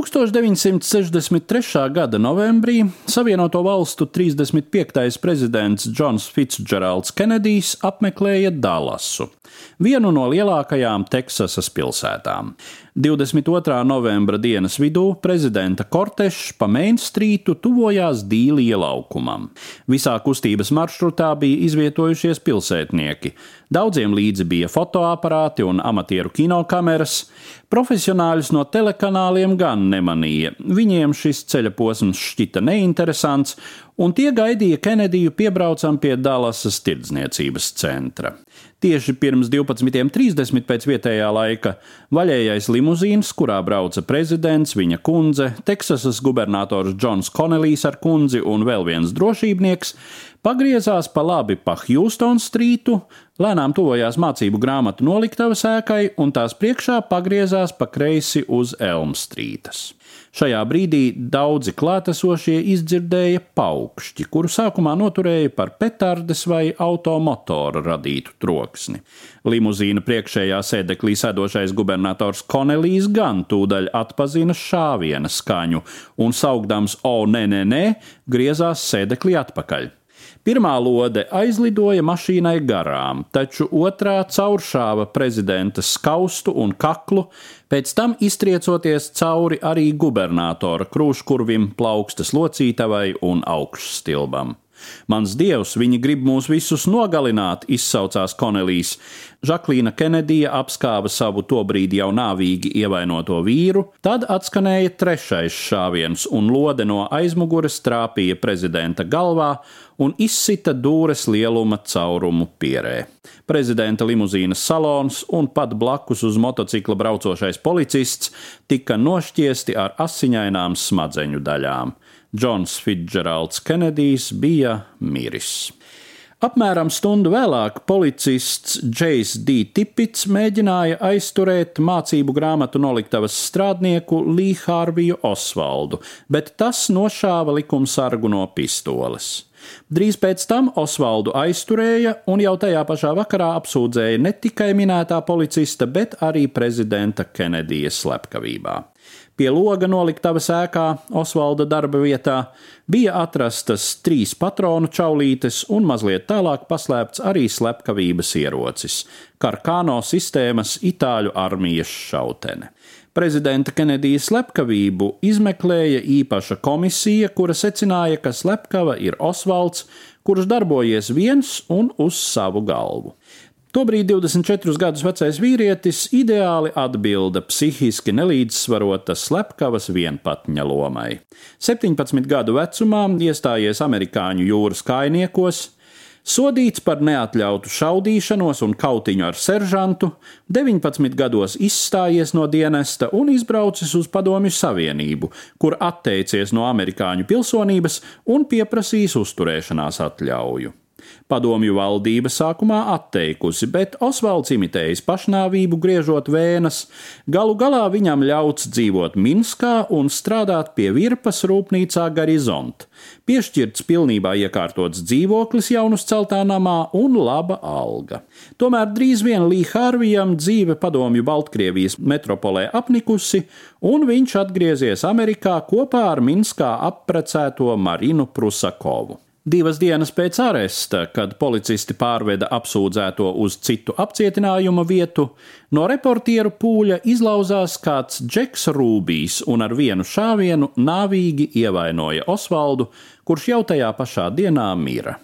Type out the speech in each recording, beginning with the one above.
1963. gada novembrī Savienoto Valstu 35. prezidents Džons Fitzgeralds Kenedijs apmeklēja Dallasu, vienu no lielākajām Teksasas pilsētām. 22. novembra dienas vidū prezidenta kortešs pa Main Streetu tuvojās Dīli ielaukumam. Visā kustības maršrutā bija izvietojušies pilsētnieki. Daudziem līdzi bija fotoaparāti un amatieru kinokameras. Profesionāļus no telekanāliem gan nemanīja. Viņiem šis ceļa posms šķita neinteresants, un tie gaidīja Kenediju piebraucam pie Dallasas tirdzniecības centra. Tieši pirms 12.30 pēc vietējā laika. Vaļējais limuzīns, kurā brauca prezidents, viņa kundze, Teksasas gubernators Džons Konelijs ar kundzi un vēl viens drošībnieks, pagriezās pa labi pa Houston strītu, lēnām tuvojās mācību grāmatu noliktavas ēkai un tās priekšā pagriezās pa kreisi uz Elm strītas. Šajā brīdī daudzi klātesošie izdzirdēja paukšķi, kuru sākumā noturēja par petardes vai automotora radītu troksni. Limuzīna priekšējā sēdeklī sēdošais gubernators Konelijs gan tūdaļ atpazina šāviena skaņu un saugdams O, nē, nē, nē, griezās sēdeklī atpakaļ. Pirmā lode aizlidoja mašīnai garām, taču otrā cauršāva prezidenta skaustu un kaklu, pēc tam iztriecoties cauri arī gubernatora krūškurvim, plaukstas locītavai un augšstilbam. Mans dievs, viņi grib mūs visus nogalināt, izsaucās Konelijs. Žaklīna Kenedija apskāva savu tobrīd jau nāvīgi ievainoto vīru, tad atskanēja trešais šāviens, un lode no aizmugures trāpīja prezidenta galvā un izsita dūres lieluma caurumu pierē. Prezidenta limuzīnas salons un pat blakus uz motocikla braucošais policists tika nošķiesti ar asiņainām smadzeņu daļām. Džons Fitzgeralds Kenedijs bija miris. Apmēram stundu vēlāk policists Džejs D. Tipits mēģināja aizturēt mācību grāmatu noliktavas strādnieku Lī Hārviju Osvaldu, bet tas nošāva likumsargu no pistoles. Drīz pēc tam Osvaldu aizturēja un jau tajā pašā vakarā apsūdzēja ne tikai minētā policista, bet arī prezidenta Kenedija slepkavībā. Pie loga noliktavas ēkā, Osvalda darba vietā, bija atrastas trīs patronu čaulītes un mazliet tālāk paslēpts arī slepkavības ierocis - Karkāno sistēmas Itāļu armijas šautene. Prezidenta Kenedija slepkavību izmeklēja īpaša komisija, kura secināja, ka slepkava ir Osvalds, kurš darbojies viens un uz savu galvu. Tobrīd 24 gadus vecais vīrietis ideāli atbilda psihiski nelīdzsvarota slepkavas vienpatņa lomai. 17 gadu vecumā iestājies amerikāņu jūras kainiekos, sodīts par neatļautu šaudīšanos un kautiņu ar seržantu, 19 gados izstājies no dienesta un izbraucis uz Padomju Savienību, kur atteicies no amerikāņu pilsonības un pieprasījis uzturēšanās atļauju. Padomju valdība sākumā atteikusi, bet Osvalds imitējis pašnāvību, griežot vēnas, galu galā viņam ļauts dzīvot Minskā un strādāt pie virpas rūpnīcā Garizont, piešķirts pilnībā iekārtots dzīvoklis jaunus celtā namā un laba alga. Tomēr drīz vien Lī Hārvijam dzīve padomju Baltkrievijas metropolē apnikusi, un viņš atgriezies Amerikā kopā ar Minskā apprecēto Marinu Prusakovu. Divas dienas pēc aresta, kad policisti pārveda apsūdzēto uz citu apcietinājuma vietu, no reportieru pūļa izlauzās kāds Džeks Rūbijs un ar vienu šāvienu nāvīgi ievainoja Osvaldu, kurš jau tajā pašā dienā mira.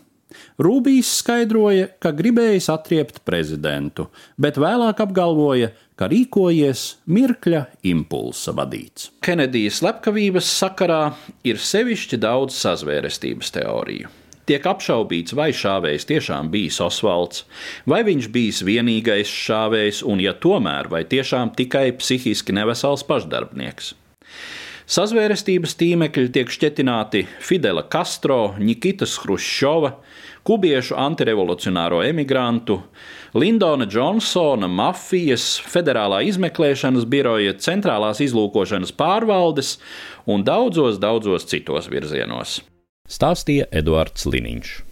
Rūbijs skaidroja, ka gribējis atriept prezidentu, bet vēlāk apgalvoja, ka rīkojies mirkļa impulsa vadīts. Kenedijas slepkavības sakarā ir sevišķi daudz sazvērestības teoriju. Tiek apšaubīts, vai šāvējs tiešām bijis Osvalds, vai viņš bijis vienīgais šāvējs, un, ja tomēr, vai tiešām tikai psihiski nevesels pašdarbnieks. Sazvērestības tīmekļi tiek šķetināti Fidela Castro, Nikitas Hruščova, kubiešu antirevolucionāro emigrantu, Lindona Džonsona, mafijas, federālā izmeklēšanas biroja, centrālās izlūkošanas pārvaldes un daudzos, daudzos citos virzienos. Stāstīja Eduards Liniņš.